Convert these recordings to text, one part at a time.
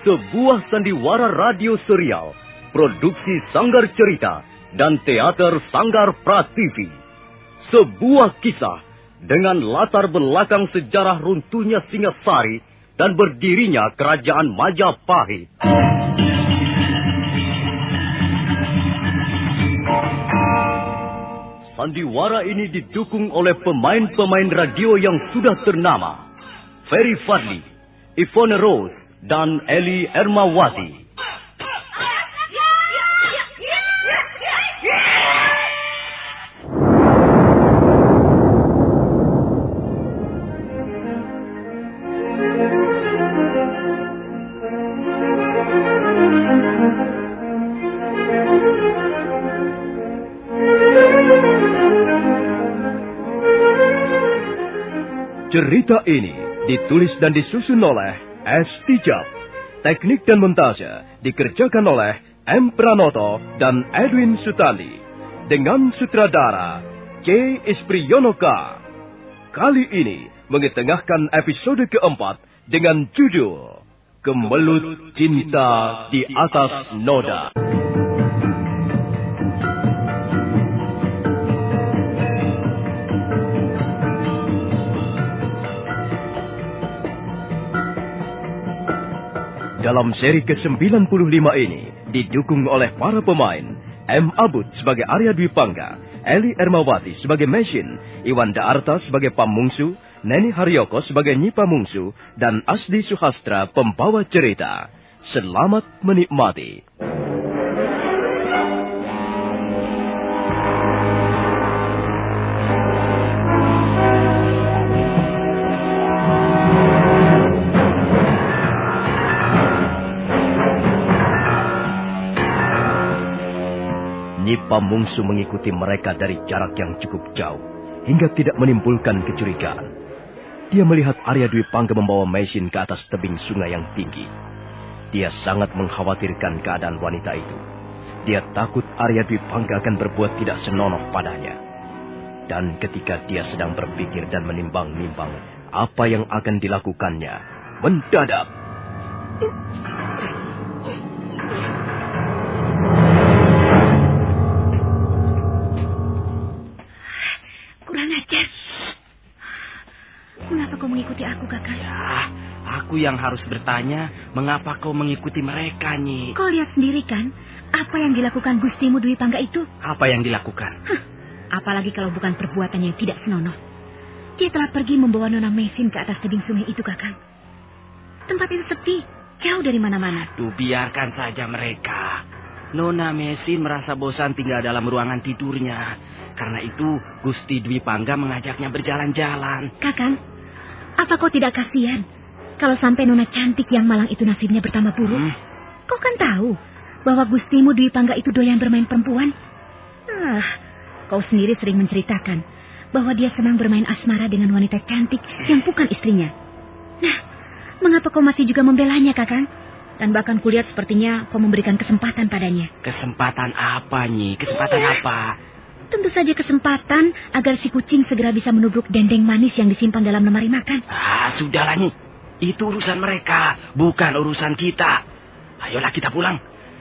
Sebuah sandiwara radio serial, produksi Sanggar Cerita dan teater Sanggar Prativi. Sebuah kisah dengan latar belakang sejarah runtuhnya Singasari dan berdirinya kerajaan Majapahit. Sandiwara ini didukung oleh pemain-pemain radio yang sudah ternama. Ferry Fadli, Ivone Rose, dan Eli Ermawati. Cerita ini ditulis dan disusun oleh S. Tijab. Teknik dan montase dikerjakan oleh M. Pranoto dan Edwin Sutali. Dengan sutradara K. Ispriyonoka. Kali ini mengetengahkan episode keempat dengan judul Kemelut Cinta di Atas Noda. Dalam seri ke-95 ini didukung oleh para pemain M. Abud sebagai Arya Dwi Pangga, Eli Ermawati sebagai Mesin, Iwan Daarta sebagai Pamungsu, Neni Haryoko sebagai Nyi Pamungsu, dan Asdi Suhastra pembawa cerita. Selamat menikmati. Nyi Pamungsu mengikuti mereka dari jarak yang cukup jauh, hingga tidak menimbulkan kecurigaan. Dia melihat Arya Dwi Pangga membawa mesin ke atas tebing sungai yang tinggi. Dia sangat mengkhawatirkan keadaan wanita itu. Dia takut Arya Dwi Pangga akan berbuat tidak senonoh padanya. Dan ketika dia sedang berpikir dan menimbang-nimbang apa yang akan dilakukannya, mendadak mengikuti aku, kakak? Ya, aku yang harus bertanya, mengapa kau mengikuti mereka, Nyi? Kau lihat sendiri kan, apa yang dilakukan Gustimu Dwi Pangga itu? Apa yang dilakukan? Hah, apalagi kalau bukan perbuatan yang tidak senonoh. Dia telah pergi membawa Nona Mesin ke atas tebing sungai itu, kakak. Tempat itu sepi, jauh dari mana-mana. Tuh, biarkan saja mereka. Nona Mesin merasa bosan tinggal dalam ruangan tidurnya. Karena itu, Gusti Dwi Pangga mengajaknya berjalan-jalan. Kakang, apa kau tidak kasihan kalau sampai Nona cantik yang malang itu nasibnya bertambah buruk? Hmm. Kau kan tahu bahwa Gustimu Dwi Pangga itu doyan bermain perempuan. Ah, kau sendiri sering menceritakan bahwa dia senang bermain asmara dengan wanita cantik yang bukan istrinya. Nah, mengapa kau masih juga membelanya, Kakang? Dan bahkan kulihat sepertinya kau memberikan kesempatan padanya. Kesempatan apa, Nyi? Kesempatan Iya. apa? Tentu saja kesempatan agar si kucing segera bisa menubruk dendeng manis yang disimpan dalam lemari makan. Ah, sudahlah, Nyi. Itu urusan mereka, bukan urusan kita. Ayolah kita pulang.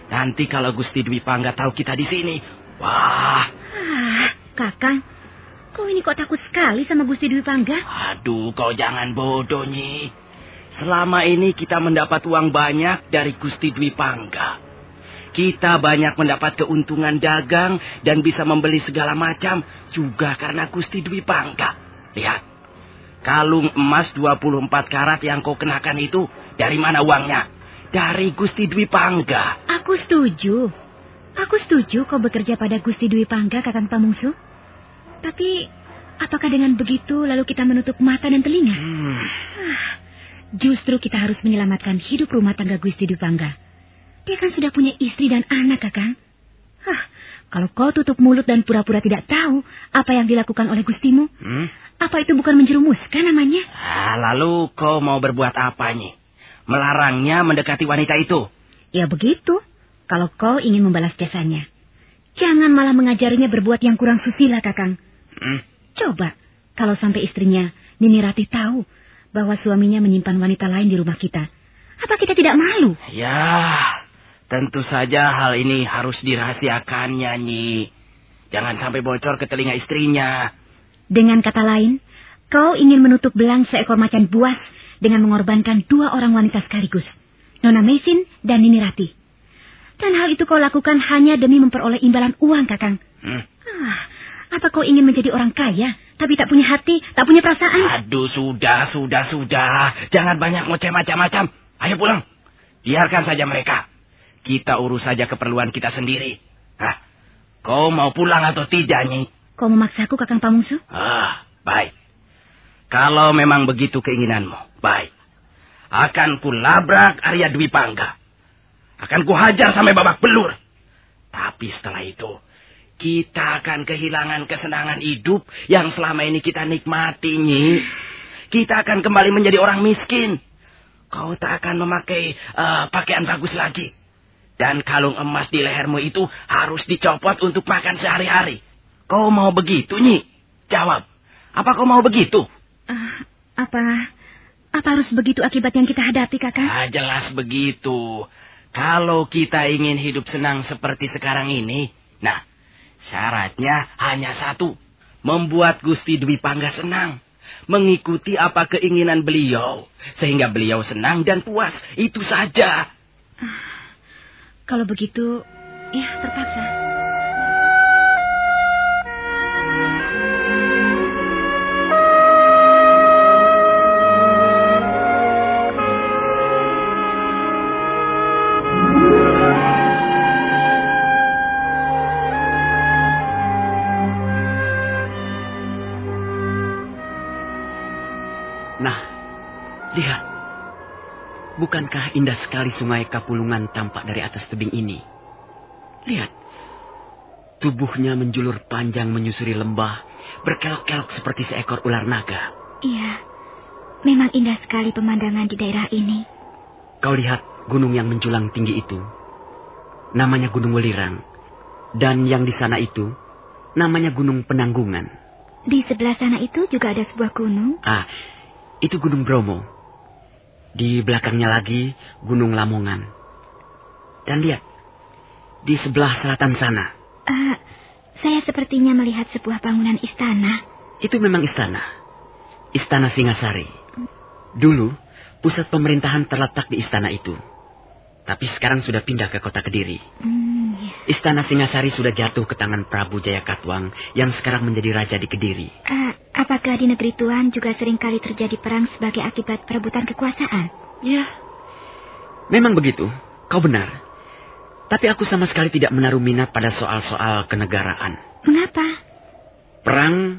Nanti kalau Gusti Dwi Pangga tahu kita di sini, wah, Ah, kakang, kau ini kok takut sekali sama Gusti Dwi Pangga? aduh, kau jangan bodoh, Nyi. Selama ini kita mendapat uang banyak dari Gusti Dwi Pangga. Kita banyak mendapat keuntungan dagang dan bisa membeli segala macam juga karena Gusti Dwi Pangga. Lihat, kalung emas 24 karat yang kau kenakan itu dari mana uangnya? Dari Gusti Dwi Pangga. Aku setuju. Aku setuju kau bekerja pada Gusti Dwi Pangga, kakang Pamungsu. Tapi, apakah dengan begitu lalu kita menutup mata dan telinga? Hmm, Justru kita harus menyelamatkan hidup rumah tangga Gusti Dwi Pangga. Dia kan sudah punya istri dan anak, kakang. Hah, kalau kau tutup mulut dan pura-pura tidak tahu apa yang dilakukan oleh Gustimu, hmm? apa itu bukan menjerumuskan namanya? Ah, lalu kau mau berbuat apa, Nyi? Melarangnya mendekati wanita itu? Ya begitu, kalau kau ingin membalas jasanya. Jangan malah mengajarinya berbuat yang kurang susila, kakang. Hmm? Coba, kalau sampai istrinya, Nini Ratih tahu bahwa suaminya menyimpan wanita lain di rumah kita. Apa kita tidak malu? Ya, tentu saja hal ini harus dirahasiakannya, Nyi. Jangan sampai bocor ke telinga istrinya. Dengan kata lain, kau ingin menutup belang seekor macan buas dengan mengorbankan dua orang wanita sekaligus. Nona Mesin dan Nini Ratih. Dan hal itu kau lakukan hanya demi memperoleh imbalan uang, kakang. Hmm? Ah, apa kau ingin menjadi orang kaya, tapi tak punya hati, tak punya perasaan? Aduh, sudah, sudah, sudah. Jangan banyak ngoceh macam-macam. Ayo pulang. Biarkan saja mereka. Kita urus saja keperluan kita sendiri. Hah? Kau mau pulang atau tidak, Nyi? Kau memaksaku, kakang Pamungsu? Ah, baik. Kalau memang begitu keinginanmu, baik. Akan kulabrak Arya Dwi Pangga. Akan kuhajar sampai babak belur. Tapi setelah itu, kita akan kehilangan kesenangan hidup yang selama ini kita nikmati, Nyi. Kita akan kembali menjadi orang miskin. Kau tak akan memakai eh, pakaian bagus lagi. Dan kalung emas di lehermu itu harus dicopot untuk makan sehari-hari. Kau mau begitu, Nyi? Jawab. Apa kau mau begitu? Ah, apa, apa harus begitu akibat yang kita hadapi, kakang? Ah, jelas begitu. Kalau kita ingin hidup senang seperti sekarang ini, nah, syaratnya hanya satu. Membuat Gusti Dwi Pangga senang. Mengikuti apa keinginan beliau. Sehingga beliau senang dan puas. Itu saja. Kalau begitu, ya terpaksa. Bukankah indah sekali sungai Kapulungan tampak dari atas tebing ini? Lihat. Tubuhnya menjulur panjang menyusuri lembah, berkelok-kelok seperti seekor ular naga. Iya, memang indah sekali pemandangan di daerah ini. Kau lihat gunung yang menjulang tinggi itu. Namanya Gunung Welirang. Dan yang di sana itu, namanya Gunung Penanggungan. Di sebelah sana itu juga ada sebuah gunung. Ah, itu Gunung Bromo. Di belakangnya lagi Gunung Lamongan. Dan lihat, di sebelah selatan sana, Ah, saya sepertinya melihat sebuah bangunan istana. itu memang istana. Istana Singasari. Dulu, pusat pemerintahan terletak di istana itu. Tapi sekarang sudah pindah ke kota Kediri. Hmm, ya. Istana Singasari sudah jatuh ke tangan Prabu Jayakatwang yang sekarang menjadi raja di Kediri. Ah, apakah di negeri Tuan juga sering kali terjadi perang sebagai akibat perebutan kekuasaan? Ya. Memang begitu. Kau benar. Tapi aku sama sekali tidak menaruh minat pada soal-soal kenegaraan. Mengapa? Perang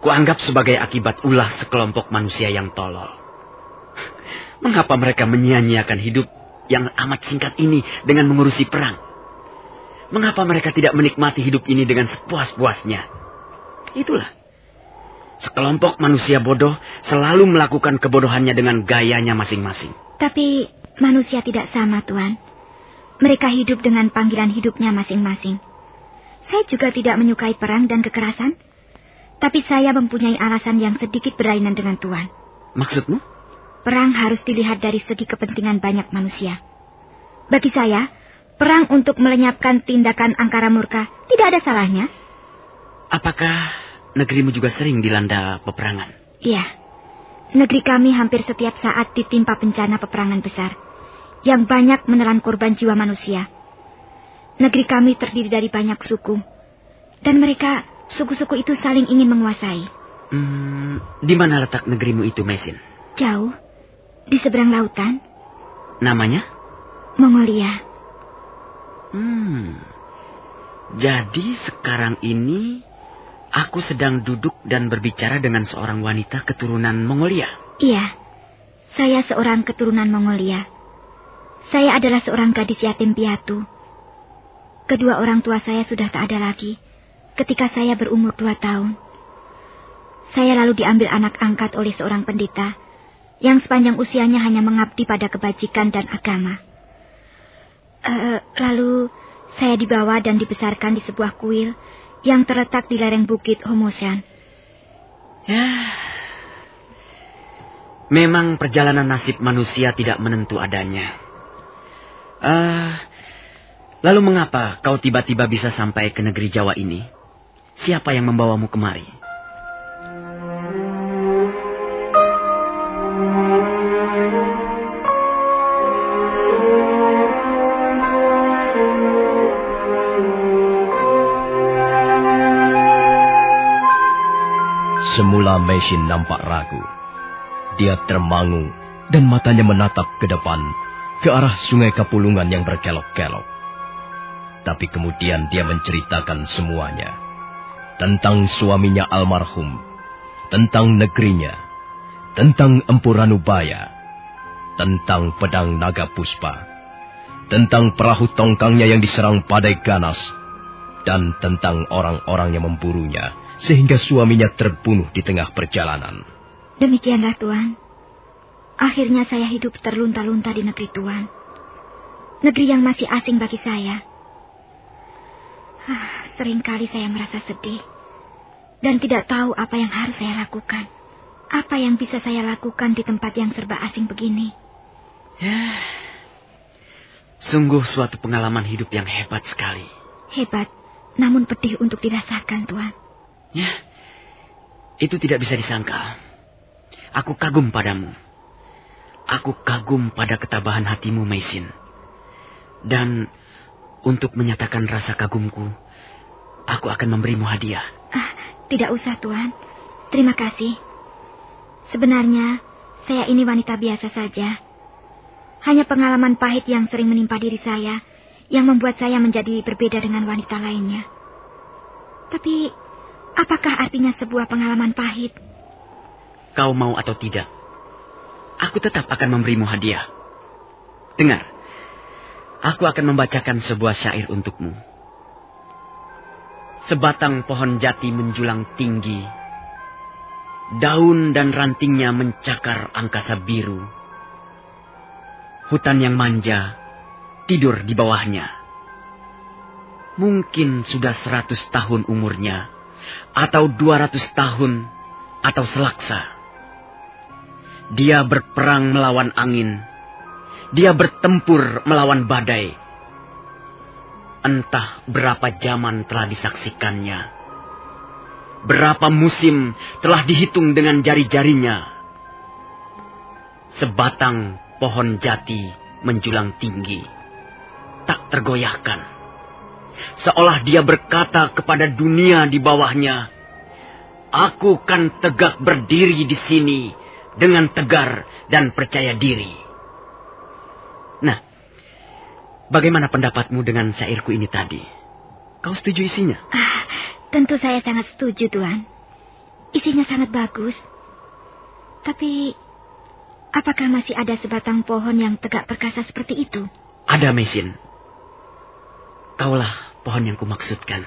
kuanggap sebagai akibat ulah sekelompok manusia yang tolol. Mengapa mereka menyia-nyiakan hidup yang amat singkat ini dengan mengurusi perang? Mengapa mereka tidak menikmati hidup ini dengan sepuas-puasnya? Itulah. Sekelompok manusia bodoh selalu melakukan kebodohannya dengan gayanya masing-masing. Tapi Manusia tidak sama, Tuan. Mereka hidup dengan panggilan hidupnya masing-masing. Saya juga tidak menyukai perang dan kekerasan. Tapi saya mempunyai alasan yang sedikit berlainan dengan Tuan. Maksudmu? Perang harus dilihat dari segi kepentingan banyak manusia. Bagi saya, perang untuk melenyapkan tindakan angkara murka tidak ada salahnya. Apakah negerimu juga sering dilanda peperangan? Iya. Negeri kami hampir setiap saat ditimpa bencana peperangan besar yang banyak menelan korban jiwa manusia. Negeri kami terdiri dari banyak suku dan mereka suku-suku itu saling ingin menguasai. Hmm, di mana letak negerimu itu, Mesin? Jauh, di seberang lautan. Namanya? Mongolia. Hmm. Jadi sekarang ini aku sedang duduk dan berbicara dengan seorang wanita keturunan Mongolia. Iya, saya seorang keturunan Mongolia. Saya adalah seorang gadis yatim piatu. Kedua orang tua saya sudah tak ada lagi ketika saya berumur dua tahun. Saya lalu diambil anak angkat oleh seorang pendeta yang sepanjang usianya hanya mengabdi pada kebajikan dan agama. Uh, lalu saya dibawa dan dibesarkan di sebuah kuil yang terletak di lereng bukit Homosan. Ya, memang perjalanan nasib manusia tidak menentu adanya. Uh, lalu mengapa kau tiba-tiba bisa sampai ke negeri Jawa ini? Siapa yang membawamu kemari? Semula Mesin nampak ragu. Dia termangu dan matanya menatap ke depan, ke arah sungai Kapulungan yang berkelok-kelok. Tapi kemudian dia menceritakan semuanya. Tentang suaminya almarhum, tentang negerinya, tentang Empu Ranubaya, tentang pedang naga puspa, tentang perahu tongkangnya yang diserang padai ganas, dan tentang orang-orang yang memburunya sehingga suaminya terbunuh di tengah perjalanan. Demikianlah Tuan. Akhirnya saya hidup terlunta-lunta di negeri Tuan. Negeri yang masih asing bagi saya. Ah, sering kali saya merasa sedih. Dan tidak tahu apa yang harus saya lakukan. Apa yang bisa saya lakukan di tempat yang serba asing begini. Ya, sungguh suatu pengalaman hidup yang hebat sekali. Hebat, namun pedih untuk dirasakan, Tuan. Ya, itu tidak bisa disangka. Aku kagum padamu. Aku kagum pada ketabahan hatimu, Maisin. Dan untuk menyatakan rasa kagumku, aku akan memberimu hadiah. Ah, tidak usah, Tuan. Terima kasih. Sebenarnya, saya ini wanita biasa saja. Hanya pengalaman pahit yang sering menimpa diri saya yang membuat saya menjadi berbeda dengan wanita lainnya. Tapi Apakah artinya sebuah pengalaman pahit? Kau mau atau tidak, aku tetap akan memberimu hadiah. Dengar, aku akan membacakan sebuah syair untukmu. Sebatang pohon jati menjulang tinggi. Daun dan rantingnya mencakar angkasa biru. Hutan yang manja tidur di bawahnya. Mungkin sudah seratus tahun umurnya atau 200 tahun atau selaksa. Dia berperang melawan angin. Dia bertempur melawan badai. Entah berapa zaman telah disaksikannya. Berapa musim telah dihitung dengan jari-jarinya. Sebatang pohon jati menjulang tinggi. Tak tergoyahkan Seolah dia berkata kepada dunia di bawahnya, Aku kan tegak berdiri di sini dengan tegar dan percaya diri. Nah, bagaimana pendapatmu dengan syairku ini tadi? Kau setuju isinya? Ah, tentu saya sangat setuju, Tuan. Isinya sangat bagus. Tapi, apakah masih ada sebatang pohon yang tegak perkasa seperti itu? Ada, Mesin. Kaulah pohon yang kumaksudkan.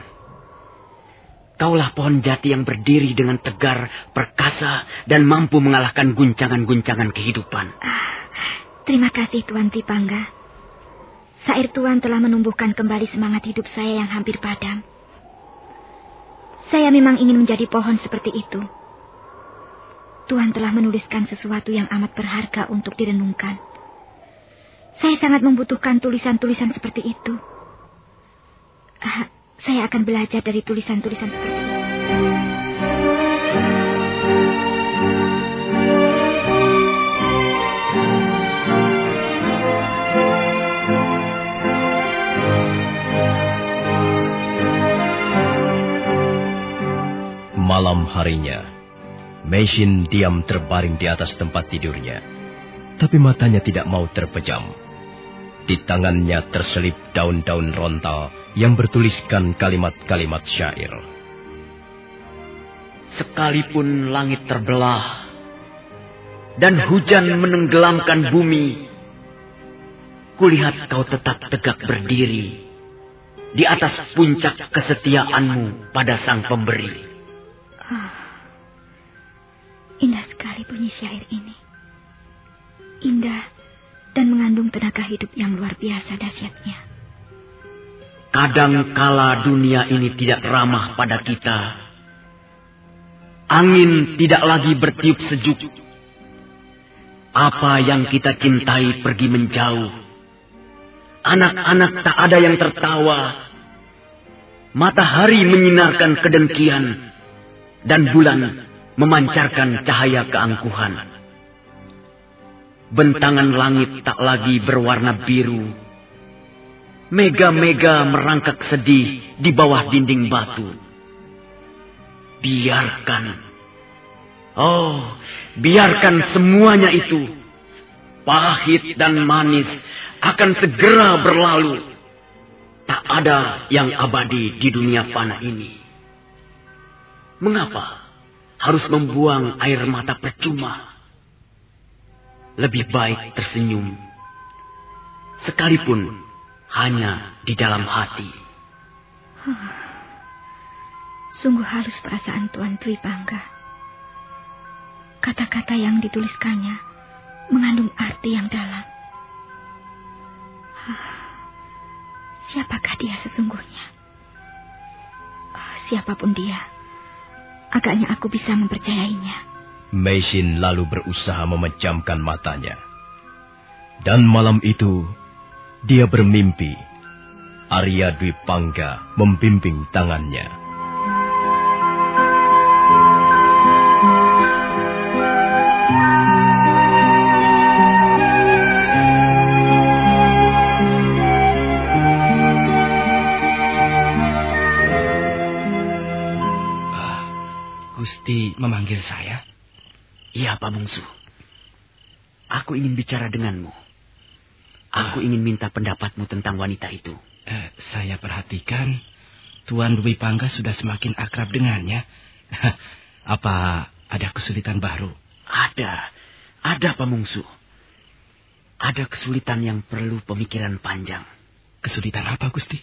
Kaulah pohon jati yang berdiri dengan tegar, perkasa, dan mampu mengalahkan guncangan-guncangan kehidupan. Ah, Terima kasih Tuan Tripangga. Sair Tuan telah menumbuhkan kembali semangat hidup saya yang hampir padam. Saya memang ingin menjadi pohon seperti itu. Tuhan telah menuliskan sesuatu yang amat berharga untuk direnungkan. Saya sangat membutuhkan tulisan-tulisan seperti itu. Uh, saya akan belajar dari tulisan-tulisan seperti itu. Malam harinya, Mesin diam terbaring di atas tempat tidurnya, tapi matanya tidak mau terpejam. Di tangannya terselip daun-daun rontal yang bertuliskan kalimat-kalimat syair. Sekalipun langit terbelah dan hujan menenggelamkan bumi, kulihat kau tetap tegak berdiri di atas puncak kesetiaanmu pada sang pemberi. Oh, indah sekali bunyi syair ini. Indah dan mengandung tenaga hidup yang luar biasa dahsyatnya. Kadang kala dunia ini tidak ramah pada kita. Angin tidak lagi bertiup sejuk. Apa yang kita cintai pergi menjauh. Anak-anak tak ada yang tertawa. Matahari menyinarkan kedengkian dan bulan memancarkan cahaya keangkuhan. Bentangan langit tak lagi berwarna biru. Mega-mega merangkak sedih di bawah dinding batu. Biarkan. Oh, biarkan semuanya itu. Pahit dan manis akan segera berlalu. Tak ada yang abadi di dunia fana ini. Mengapa harus membuang air mata percuma? Lebih baik tersenyum, sekalipun hanya di dalam hati. Sungguh halus perasaan Tuan Dwi Bangga. Kata-kata yang dituliskannya mengandung arti yang dalam. Siapakah dia sesungguhnya? Siapa pun dia, Agaknya aku bisa mempercayainya. Meisin lalu berusaha memejamkan matanya. Dan malam itu, dia bermimpi. Arya Dwi Pangga membimbing tangannya. Mungsu. Aku ingin bicara denganmu. Aku uh, ingin minta pendapatmu tentang wanita itu. Uh, saya perhatikan Tuan Dwi Pangga sudah semakin akrab dengannya. Apa ada kesulitan baru? Ada. Ada, Pak Mungsu. Ada kesulitan yang perlu pemikiran panjang. Kesulitan apa, Gusti?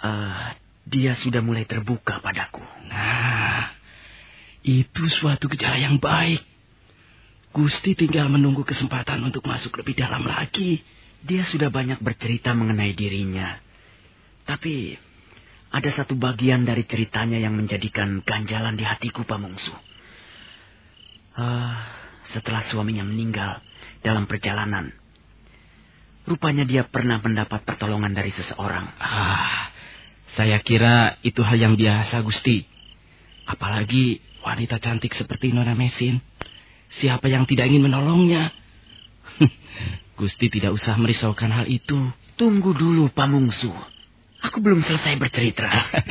Uh, dia sudah mulai terbuka padaku. Nah, itu suatu gejala yang baik. Gusti tinggal menunggu kesempatan untuk masuk lebih dalam lagi. Dia sudah banyak bercerita mengenai dirinya. Tapi ada satu bagian dari ceritanya yang menjadikan ganjalan di hatiku, Pak Mungsu. Uh, setelah suaminya meninggal dalam perjalanan, rupanya dia pernah mendapat pertolongan dari seseorang. Ah, saya kira itu hal yang biasa, Gusti. Apalagi Wanita cantik seperti Nona Mesin. Siapa yang tidak ingin menolongnya? Gusti tidak usah merisaukan hal itu. Tunggu dulu, Pamungsu. Aku belum selesai bercerita.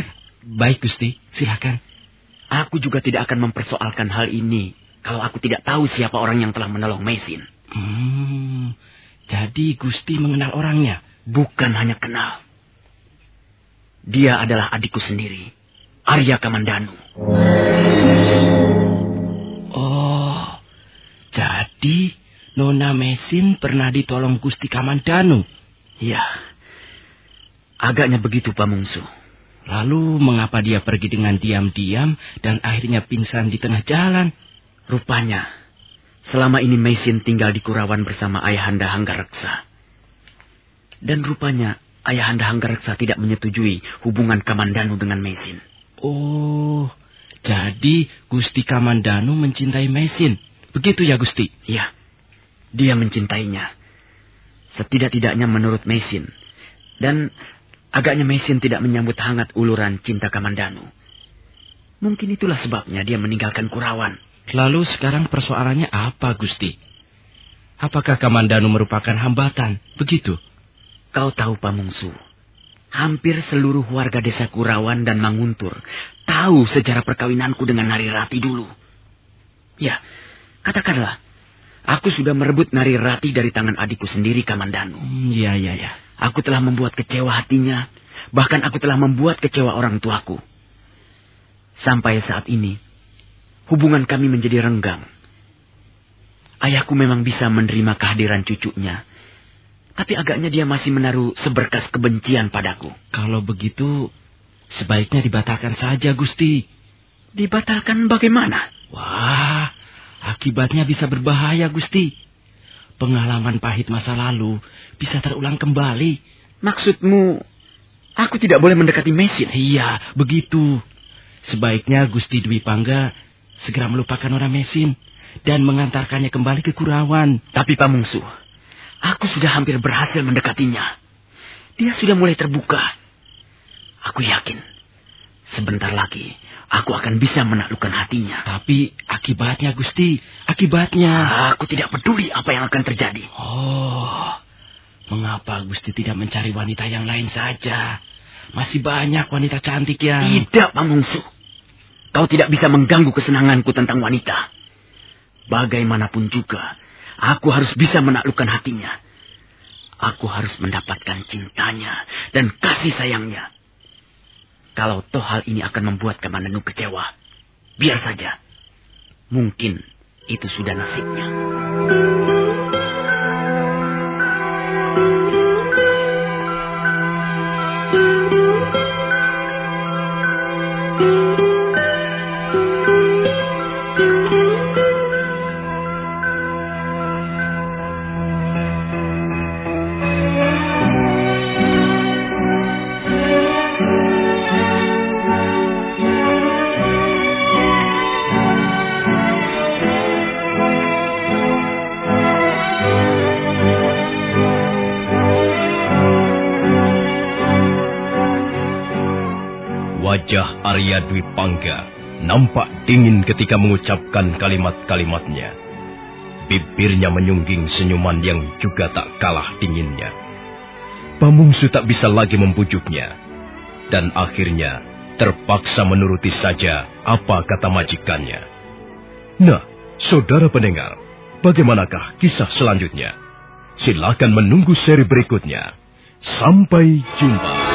Baik, Gusti. Silakan. Aku juga tidak akan mempersoalkan hal ini kalau aku tidak tahu siapa orang yang telah menolong Mesin. Hmm, jadi Gusti mengenal orangnya? Bukan hanya kenal. Dia adalah adikku sendiri, Arya Kamandanu. Oh, jadi Nona Mesin pernah ditolong Gusti Kamandanu? Iya, agaknya begitu Pak Mungsu. Lalu mengapa dia pergi dengan diam-diam dan akhirnya pingsan di tengah jalan? Rupanya, Selama ini Mesin tinggal di Kurawan bersama Ayahanda Hanggareksa. Dan rupanya Ayahanda Hanggareksa tidak menyetujui hubungan Kamandanu dengan Mesin. Oh, jadi Gusti Kamandanu mencintai Mesin. Begitu ya Gusti? Ya, dia mencintainya. Setidak-tidaknya menurut Mesin. Dan agaknya Mesin tidak menyambut hangat uluran cinta Kamandanu. Mungkin itulah sebabnya dia meninggalkan Kurawan. Lalu sekarang persoalannya apa, Gusti? Apakah Kamandanu merupakan hambatan? Begitu? Kau tahu, Pamungsu. Hampir seluruh warga desa Kurawan dan Manguntur tahu sejarah perkawinanku dengan Nari Rati dulu. Ya, katakanlah, aku sudah merebut Nari Rati dari tangan adikku sendiri, Kamandanu. Iya, iya, iya. Aku telah membuat kecewa hatinya, bahkan aku telah membuat kecewa orang tuaku. Sampai saat ini, hubungan kami menjadi renggang. Ayahku memang bisa menerima kehadiran cucunya, tapi agaknya dia masih menaruh seberkas kebencian padaku. Kalau begitu, sebaiknya dibatalkan saja, Gusti. Dibatalkan bagaimana? Wah, akibatnya bisa berbahaya, Gusti. Pengalaman pahit masa lalu bisa terulang kembali. Maksudmu, aku tidak boleh mendekati Mesin? Iya, begitu. Sebaiknya Gusti Dwi Pangga segera melupakan orang Mesin dan mengantarkannya kembali ke Kurawan. Tapi Pamungsu, aku sudah hampir berhasil mendekatinya. Dia sudah mulai terbuka. Aku yakin, sebentar lagi aku akan bisa menaklukkan hatinya. Tapi akibatnya, Gusti, akibatnya. Aku tidak peduli apa yang akan terjadi. Oh, mengapa Gusti tidak mencari wanita yang lain saja? Masih banyak wanita cantik yang... Tidak, Pamungsu. Kau tidak bisa mengganggu kesenanganku tentang wanita. Bagaimanapun juga, aku harus bisa menaklukkan hatinya. Aku harus mendapatkan cintanya dan kasih sayangnya. Kalau toh hal ini akan membuat Kamandanu kecewa, biar saja. Mungkin itu sudah nasibnya. Wajah Arya Dwi Pangga nampak dingin ketika mengucapkan kalimat-kalimatnya. Bibirnya menyungging senyuman yang juga tak kalah dinginnya. Pamungsu tak bisa lagi membujuknya. Dan akhirnya terpaksa menuruti saja apa kata majikannya. Nah, saudara pendengar, bagaimanakah kisah selanjutnya? Silakan menunggu seri berikutnya. Sampai jumpa.